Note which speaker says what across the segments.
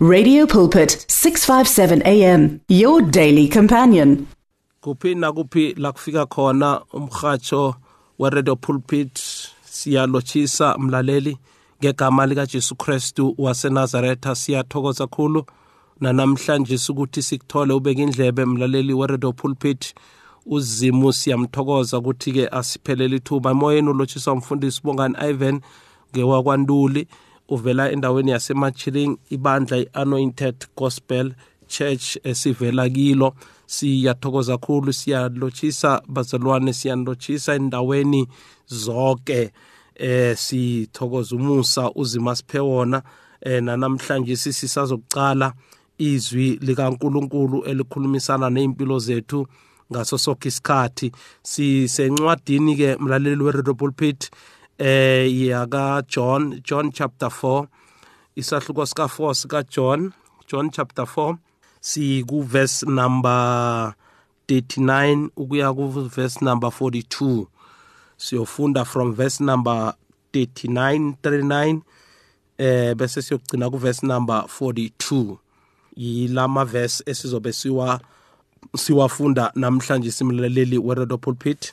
Speaker 1: Radio Pulpit 657 AM your daily companion.
Speaker 2: kuphi nakuphi la kufika khona umhatsho we-radio pulpit? Siyalochisa mlaleli ngegama likajesu kristu wasenazaretha. Siyathokoza khulu. Nanamhlanje ukuthi sikuthole ubeka indlebe mlaleli we-radio pulpit. Uzimu siyamthokoza ukuthi-ke asiphelele ithuba. Emoyeni ulotshiswa umfundisi ubongani ivan ngewakwantuli. Uvela endaweni yasemachiling ibandla i-anointed gospel church esivela kilo. Siyathokoza kakhulu siyalotshisa bazalwane siyanilotshisa endaweni zonke. Eh sithokoza umusa uzima siphe wona. Eh namhlanje sisisazokucala izwi likaNkuluNkulu elikhulumisana nezimpilo zethu ngaso sonke isikhathi. Sisencwadini ke mlaleli we-radio pulpit eh yaka John John chapter 4 isahluko sika 4 sika John. John chapter 4 si ku verse number 39 ukuya ku verse number 42 siyofunda from verse number 39 39 eh bese siyogcina ku verse number 42 yilama verse esizobe siwa siwafunda namhlanje simlaleli we-radio pulpit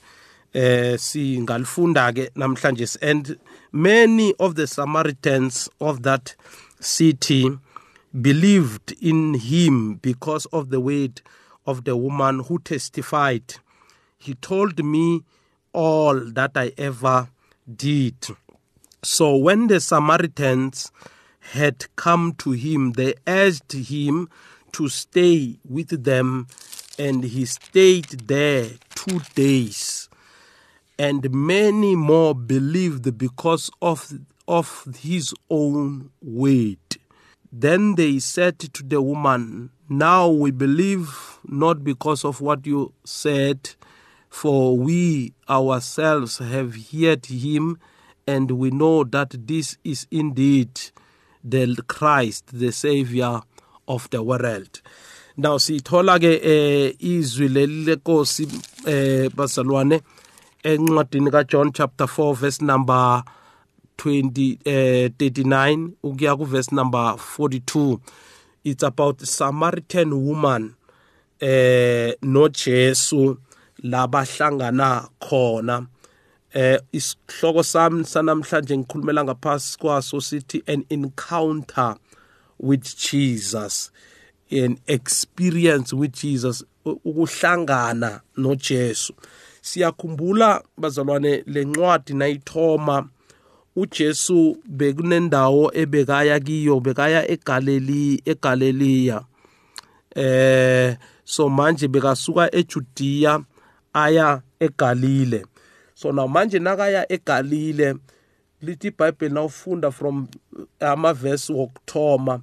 Speaker 2: eh singalifunda ke namhlanje and many of the samaritans of that city believed in him because of the word of the woman who testified. He told me all that i ever did. So when the samaritans had come to him they urged him to stay with them and he stayed there 2 days and many more believed because of of his own word then they said to the woman now we believe not because of what you said for we ourselves have heard him and we know that this is indeed the Christ the savior of the world. Now sithola ke eh, izwi leli lenkosi eh bazalwane encwadini kaJohn chapter 4 verse number 20 eh 39 ukuya ku verse number 42 it's about Samaritan woman eh noJesu labahlangana khona. Eh isihloko sami sanamhlanje ngikhulumela ngaphasi kwaso sithi an encounter with Jesus an experience with Jesus ukuhlangana noJesu. Siyakhumbula bazalwane lencwadi nayithoma uJesu bekunendawo ebekaya kiyo bekaya eGalilee eGalileya eh so manje bekasuka eJudiya aya eGalile. So namanje nakaya eGalile lithi iBhayibheli nawufunda from amavesi wokuthoma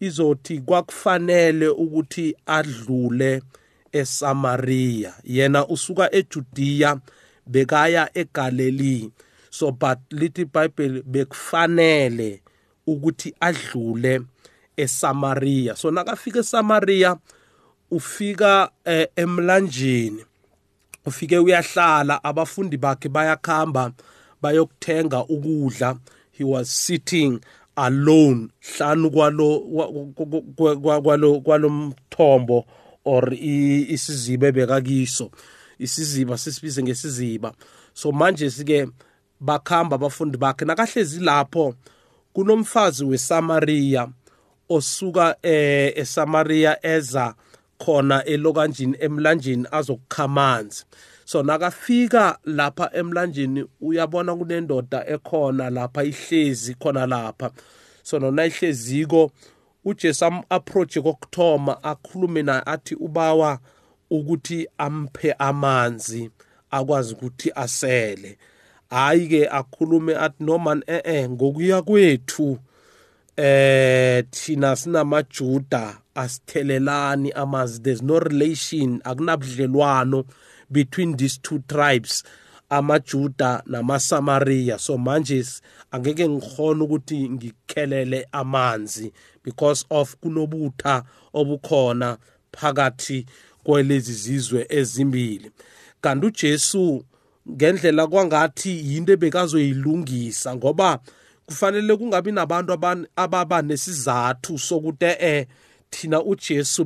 Speaker 2: izothi kwakufanele ukuthi adlule eSamaria yena usuka eJudiya bekaya eGalilee so but lithi iBhayibheli bekufanele ukuthi adlule eSamaria so nakafika eSamaria ufika eh, emlanjeni. Ufike uyahlala abafundi bakhe bayakhamba bayokuthenga ukudla. He was sitting alone. Hlanu kwalo kwalo kwalomthombo or isiziba ebekakiso isiziba sisibize ngesiziba. So manje sike bakhamba abafundi bakhe nakahlezi lapho kunomfazi weSamaria osuka eh eSamaria eza khona elokanjini emlanjeni azokukhamanzi so nakafika lapha emlanjeni uyabona kunendoda ekhona lapha ihlezi khona lapha. So nona ihleziko uJesu am-approach kokuthoma akhulume naye athi ubawa ukuthi amphe amanzi akwazi ukuthi asele. Hayi ke akhulume athi noma eh ngokuya kwethu eh thina sinamajuda asithelelani amanzi. There's no relation akunabudlelwano between these two tribes. Amajuda namasamariya. So manje angeke ngikhona ukuthi ngikhelele amanzi because of kunobutha obukhona phakathi kwelezi zizwe ezimbili. Kanti uJesu ngendlela kwangathi yinto ebekazoyilungisa ngoba kufanele kungabi nabantu ababa nesizathu sokuthi eh thina uJesu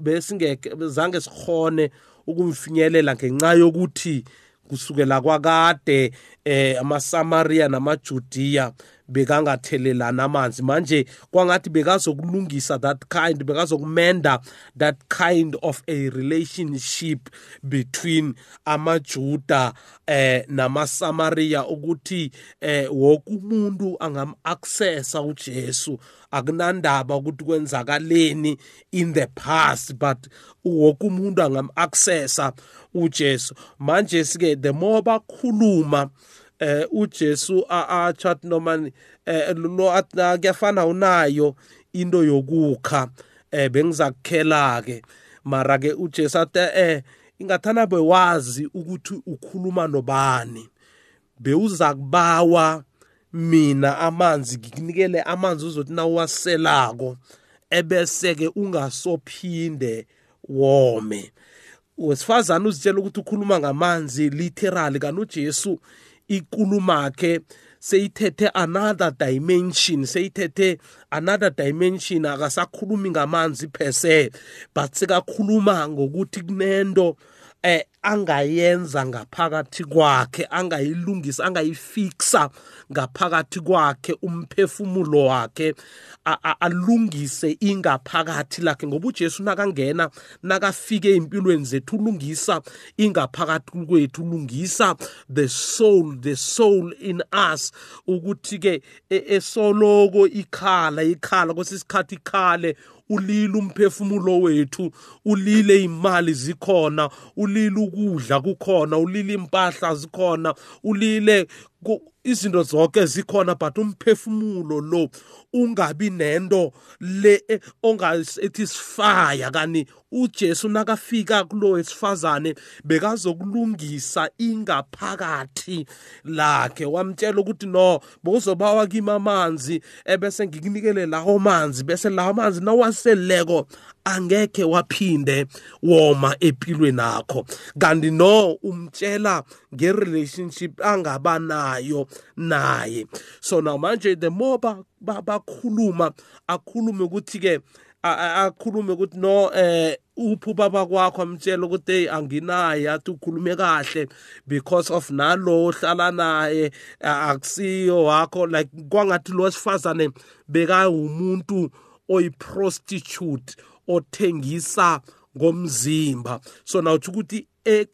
Speaker 2: besingeke zange sikhone ukumfinyelela ngenxa yokuthi kusukela kwakade eh amaSamaria namaJudiya bekangathelelana amanzi. Manje kwangathi bekazokulungisa that kind bekazokumenda that kind of a relationship between amajuda eh namaSamaria ukuthi eh wonke umuntu angam-accessa uJesu. Akunandaba ukuthi kwenzakaleni in the past but wonke umuntu angam-accessa uJesu. Manje sike the more bakhuluma eh uJesu achat noma eh lo athi kuyafana unayo into yokukha eh bengiza kukhela ke mara ke uJesu athi eh ingathana bewazi ukuthi ukhuluma nobani. Bewuza kubawa mina amanzi ngikunikele amanzi uzothi na uwaselako ebese ke ungasophinde wome. Wesifazane uzitshela ukuthi ukhuluma ngamanzi literally kanti uJesu ikulumakhe seyithethe another dimension seyithethe another dimension akasakhulumi ngamanzi phese but sekakhuluma ngokuthi kunento eh angayenza ngaphakathi kwakhe angayilungisa angayifixa ngaphakathi kwakhe umphefumulo wakhe alungise ingaphakathi lakhe. Ngoba uJesu nakangena nakafike empilweni zethu ulungisa ingaphakathi kwethu ulungisa the soul the soul in us. Ukuthi ke e, esoloko ikhala ikhala kwesisikhathi ikhale ulile umphefumulo wethu ulile imali zikhona ulile ukudla kukhona ulile impahla zikhona ulile izinto zonke zikhona but umphefumulo lo ungabi nento le ongasethi sifaya kani uJesu nakafika kulo wesifazane bekazokulungisa ingaphakathi lakhe. Wamtshela ukuthi no bokuzobawa kimi amanzi ebese ngikunikele lawo manzi. Bese lawo manzi nawaseleko angeke waphinde woma empilweni akho. Kanti no umtshela ngerelationship angaba nayo naye. So now manje the more bakhuluma akhulume ukuthi ke akhulume ukuthi no eh uphi ubaba kwakho amtshela ukuthi hey anginaye athi ukhulume kahle because of nalo ohlala naye akusiyo wakho. Like kwangathi lo sifazane beka umuntu oyiprostitute othengisa ngomzimba. So nawuthi ukuthi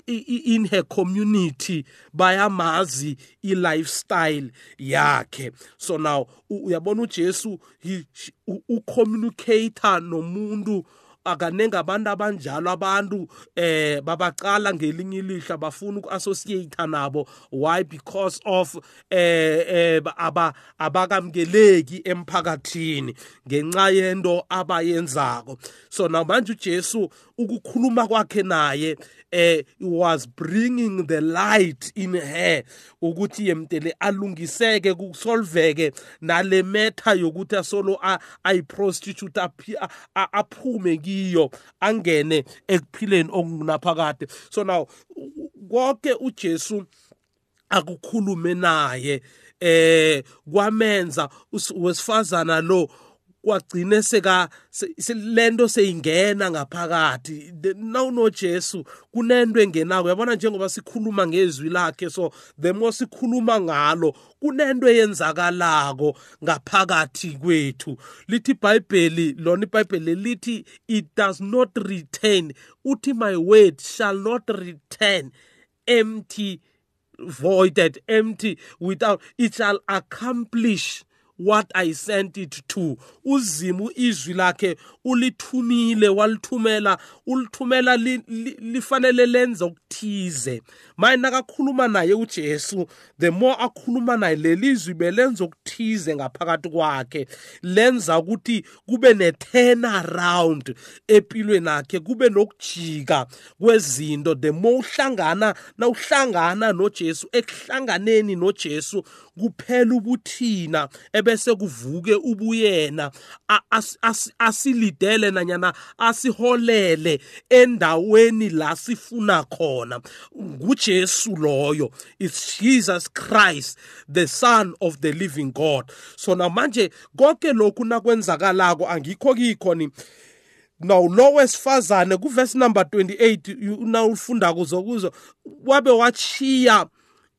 Speaker 2: in her community bayamazi i-lifestyle yakhe. So now uyabona uJesu ucommunicator nomuntu akanenge abantu abanjalo abantu eh babaqala ngelinye ilihla bafuna uku-associate nabo. Why? Because of eh, eh aba abakamkeleki emphakathini ngenxa yento abayenzako. So namanje uJesu ukukhuluma kwakhe naye eh was bringing the light in her ukuthi yemtele alungiseke kusolveke nale metha yokuthi asolo ayiprostitute aphume kiyo angene ekuphileni okunaphakade so now konke uJesu akukhulume naye eh kwamenza wesifazana lo kwagcine seka lento seyingena ngaphakathi. Nawunojesu kunento engenako. Uyabona njengoba sikhuluma ngezwi lakhe so the more sikhuluma ngalo kunento eyenzakalako ngaphakathi kwethu. Lithi ibhayibheli lona ibhayibheli lithi it does not return. Uthi my word shall not return empty voided empty without it shall accomplish what I sent it to. Uzimu izwi lakhe ulithumile walithumela ulithumela lifanele lenze okuthize. Maye nakakhuluma naye uJesu the more akhuluma naye lelizwi belenza okuthize ngaphakathi kwakhe. Lenza ukuthi kube ne turn around empilweni yakhe kube nokujika kwezinto. The more uhlangana na uhlangana noJesu ekuhlanganeni noJesu kuphela ubuthina ebese kuvuke ubuyena. Asilidele nanyana asiholele endaweni la sifuna khona. nguJesu loyo. It's Jesus Christ the son of the living God. So namanje konke lokhu nakwenzakalako angikho kikho ni. Now lo wesifazane kuverse number 28 nawufunda kuzo kuzo wabe wachiya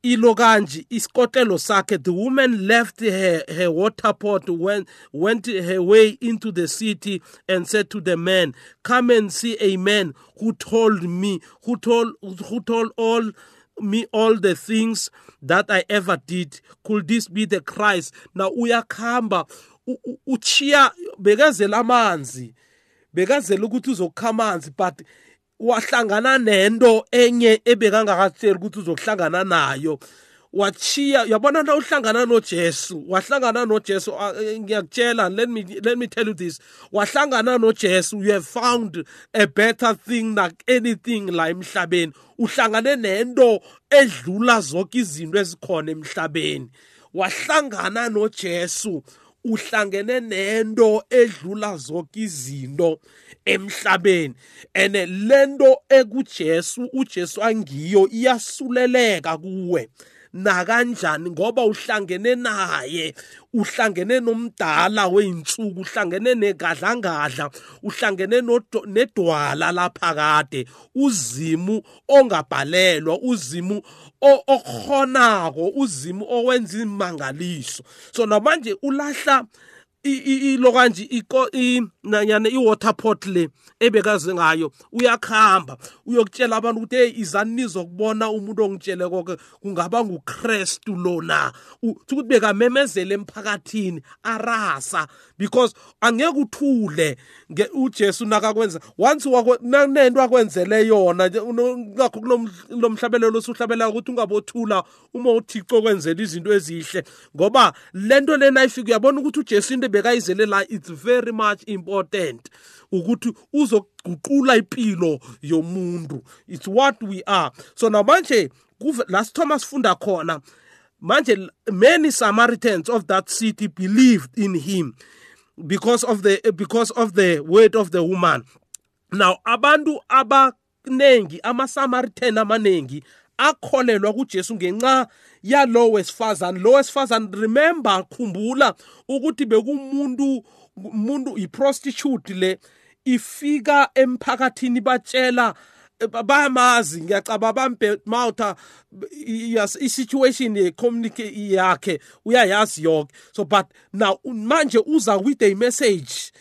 Speaker 2: ilo kanje isikotelo sakhe the woman left her, her water pot went, went her way into the city and said to the man come and see a man who told me who told who told all me all the things that I ever did. Could this be the Christ? Now uyakhamba uchiya bekezela amanzi bekazela ukuthi amanzi but wahlangana nento enye ebekangakatsheli ukuthi uzokuhlangana nayo. Wachiya yabona na uhlangana noJesu? Wahlangana noJesu ngiyakutshela let me let me tell you this. Wahlangana noJesu you have found a better thing than anything la emhlabeni. Uhlangane nento edlula zonke izinto ezikhona emhlabeni. Wahlangana noJesu. Uhlangene nento edlula zonke izinto emhlabeni. Ene lento ekuJesu uJesu angiyo iyasuleleka kuwe. Nakanjani ngoba uhlangene naye uhlangene nomdala weinsuku uhlangene negadlangadla uhlangene nedwala lapha kade uzimu ongabhalelwa uzimu okhonako uzimu owenza imangaliso. So namanje ulahla ilo kanje iko nanyana i-water pot le ebekaze ngayo uyakhamba uyokutshela abantu ukuthi hey izani nizokubona umuntu ongitshele konke kungaba nguKristu lona. Ukuthi bekamemezele emphakathini arasa because angeke uthule uJesu nakakwenza. Once nento akwenzele yona ngakho kulomhlabelelo osuhlabela ukuthi ungabothula uma uThixo kwenzela izinto ezihle ngoba lento lena ifika uyabona ukuthi uJesu into bekayizele la it's very much important ukuthi uzoguqula impilo yomuntu. It's what we are. So namanje la sithoma sifunda khona manje many samaritans of that city believed in him because of the because of the word of the woman. Now abantu abanengi ama-samaritan amanengi akholelwa kuJesu ngenxa yalo wesifazane. Lo wesifazane remember khumbula ukuthi bekumuntu umuntu iprostitute le ifika emphakathini batshela bayamazi ngiyacaba bambe mouth i-situation yakhe uyayazi yonke so but now manje uza with a message.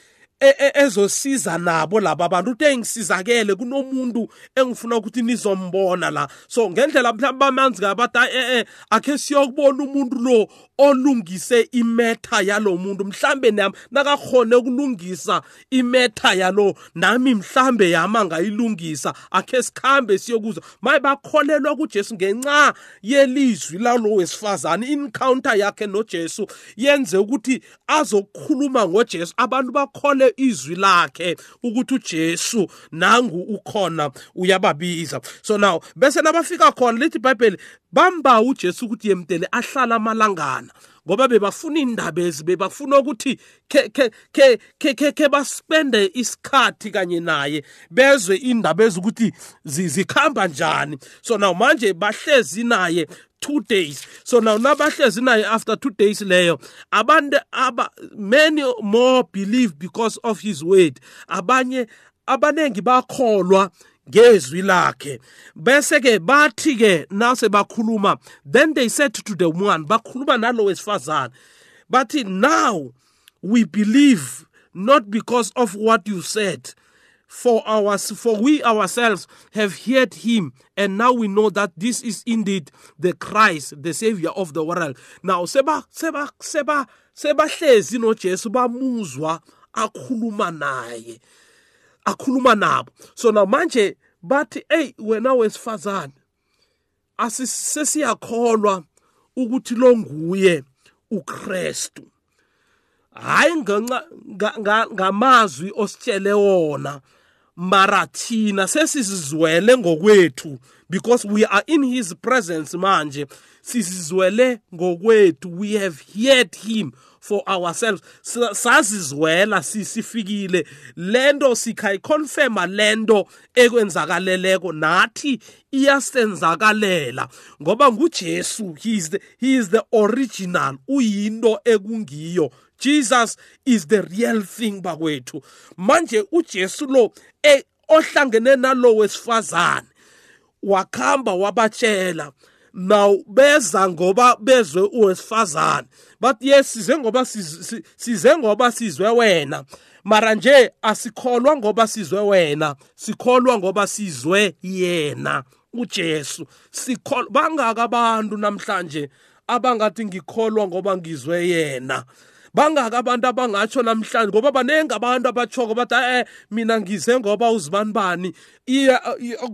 Speaker 2: Ezosiza nabo laba bantu. Uthi engisizakele kunomuntu engifuna ukuthi nizombona la. So ngendlela mhlawumbe bamanzi ngabathi eh eh akhe siyokubona umuntu lo olungise imetha yalo muntu. Mhlambe nami nakakhone ukulungisa imetha yalo nami mhlambe yama ngayilungisa akhe sikhambe siyokuzwa maye bakholelwa kuJesu ngenxa yelizwi lalo wesifazane. Encounter yakhe noJesu yenze ukuthi azokukhuluma ngoJesu. Abantu bakhole izwi lakhe ukuthi uJesu nangu ukhona uyababiza. So now bese nabafika khona lithi iBhayibheli bamba uJesu ukuthi yemtele ahlala amalangana ngoba bebafuna indaba ezi bebafuna ukuthi ke ke ke ke ke, ke baspende isikhathi kanye naye bezwe indaba ezukuthi zikhamba njani. So now manje bahlezi naye two days. So now nabahlezi naye after two days leyo abantu aba many more believe because of his word. Abanye abanengi bakholwa ngezwi lakhe. Bese ke bathi ke nase bakhuluma then they said to the one bakhuluma nalo wesifazane bathi now we believe not because of what you said for us for we ourselves have heard him and now we know that this is indeed the Christ the savior of the world. Now seba seba seba sebahlezi noJesu bamuzwa akhuluma naye akhuluma nabo. So now manje bathi hey wena wesifazane asisesiyakholwa ukuthi lo nguye uKristu hayi ngamazwi ositshele wona mara thina sesizizwele ngokwethu because we are in his presence manje. Sizizwele ngokwethu we have heard him for ourselves. Sazizwela sisifikile lento sikhayiconfirma lento ekwenzakaleleko nathi iyasenzakalela ngoba nguJesu he is the, he is the original uyinto ekungiyo. Jesus is the real thing bakwethu. Manje uJesu lo e, ohlangene nalo wesifazane wakhamba wabatshela now beza ngoba bezwe uwesifazane but yes size ngoba size ngoba sizwe wena. Mara nje asikholwa ngoba sizwe wena sikholwa ngoba sizwe yena uJesu. Sikholwa bangaka abantu namhlanje abangathi ngikholwa ngoba ngizwe yena. Bangaka abantu abangatsho namhlanje ngoba banenge abantu abachoko bathi eh mina ngize ngoba uzibani bani?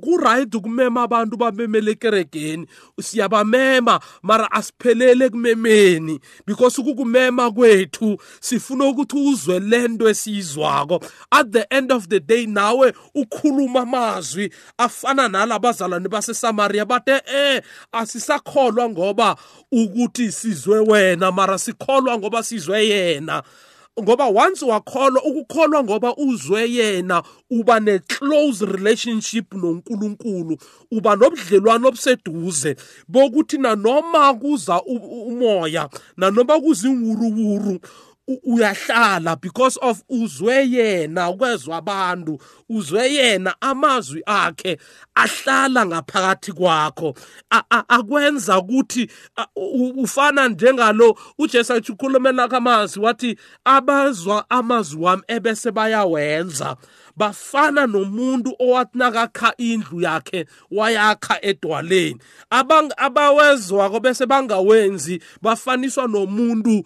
Speaker 2: Ku-right ukumema abantu bamemele ekeregeni. Siyabamema mara asiphelele ekumemeni. Because ukukumema kwethu sifuna ukuthi uzwe lento esiyizwako. At the end of the day nawe ukhuluma amazwi afana nalabazalwane baseSamaria bathe eh asisakholwa ngoba ukuthi sizwe wena mara sikholwa ngoba sizwe yena. Ngoba once wakholwa ukukholwa ngoba uzwe yena uba ne close relationship noNkulunkulu uba nobudlelwano obuseduze. Bokuthi nanoma kuza umoya nanoma kuzinwuruwuru uyahlala because of uzwe yena kwezwa abantu uzwe yena amazwi akhe ahlala ngaphakathi kwakho. Akwenza ukuthi ufana njengalo uJesu athi ukhulumela amazwi wathi abazwa amazwi wami ebese bayawenza. Bafana nomuntu owathi nakakha indlu yakhe wayakha edwaleni. Abawezwako bese bangawenzi bafaniswa nomuntu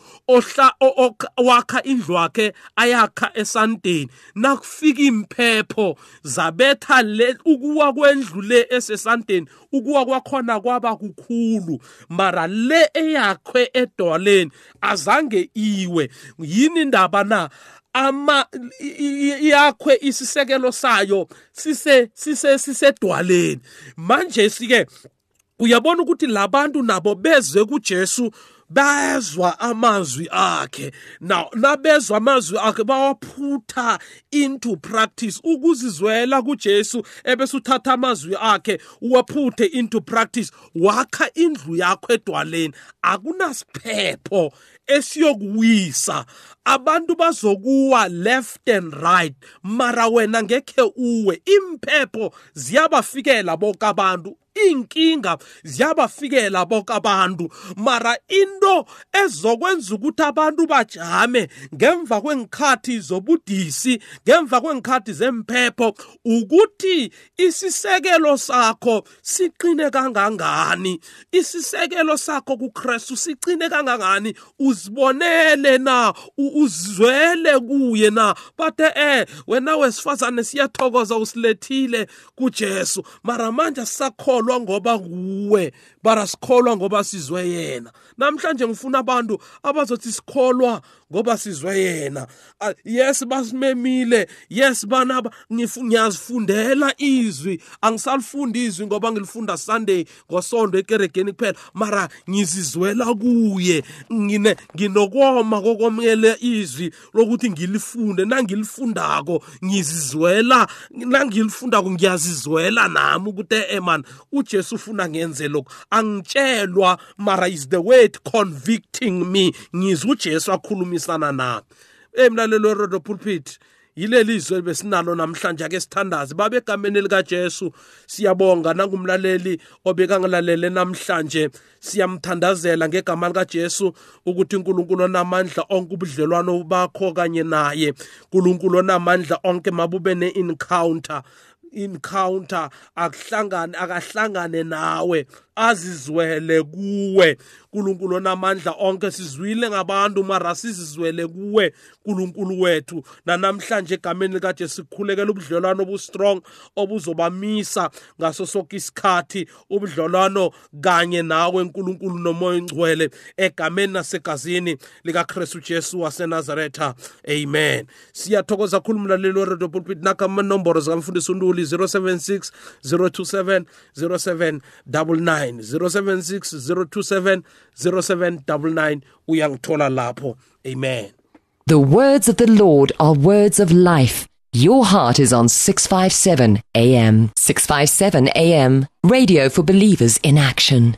Speaker 2: wakha indlu yakhe ayakha esanteni nakufika imphepho zabetha le ukuwa kwendlu le esesanteni ukuwa kwakhona kwaba kukhulu. Mara le eyakhwe edwaleni azange iwe. Yini indaba na? Ama yakhe isisekelo sayo sise sise sisedwaleni. Manje sike uyabona ukuthi labantu nabo bezwe kuJesu bazwa amazwi akhe. Now nabezwa amazwi akhe bawaphutha into practice. Ukuzizwela kuJesu ebese uthatha amazwi akhe uwaphuthe into practice. Wakha indlu yakho edwaleni. Akunasiphepho esiyokuwisa. Abantu bazokuwa left and right mara wena ngekhe uwe. Imphepho ziyabafikela bonke abantu. Inkinga ziyabafikela bonke abantu mara into ezokwenza ukuthi abantu bajame ngemva kwengikhathi zobudisi ngemva kwengikhathi zemphepho ukuthi isisekelo sakho siqine kangangani? Isisekelo sakho kuKristu siqine kangangani? Uzibonele na? Uzwele kuye na? Bathe eh wena wesifazane siyathokoza usilethile kuJesu. Mara manje sisakholwa sikholwa ngoba kuwe bara sikholwa ngoba sizwe yena. Namhlanje ngifuna abantu abazothi sikholwa ngoba sizwe yena. Yes basimemile. Yes bana ngiyazifundela izwi. Angisalifundi izwi ngoba ngilifunda Sunday ngosonto ekeregeni kuphela. Mara ngizizwela kuye. Ngine nginokoma kokomele izwi lokuthi ngilifunde. Nangilifundako ngizizwela nangilifundako ngiyazizwela nami ukuthi eh man uJesu ufuna ngenze lokho angitshelwa mara is the word convicting me. Ngizwe uJesu akhulumisana nami emlalelo werodo pulpit yileli izwe besinalo namhlanje ake sithandaze. Babe egameni likaJesu. Siyabonga nangumlaleli obekangilalele namhlanje siyamthandazela ngegama likaJesu ukuthi uNkulunkulu onamandla onke ubudlelwano bakho kanye naye. uNkulunkulu onamandla onke mabube ne-encounter encounter akuhlangane akahlangane nawe. Azizwele kuwe. Nkulunkulu onamandla onke sizwile ngabantu mara sizizwele kuwe nkulunkulu wethu. Nanamhlanje egameni likajesu sikhulekela ubudlelwano obustrong obuzobamisa ngaso sonke isikhathi ubudlelwano kanye nawe nkulunkulu nomoya ongcwele egameni nasegazini likakristu jesu wasenazaretha. Amen. Siyathokoza khulu mlaleli weredio pulpit. Nakha amanomboro zikamfundisi untuli 076 027 07 99 076 027 0799 uyangithola lapho amen
Speaker 3: The words of the Lord are words of life. Your heart is on 657 AM. 657 AM. Radio for believers in action.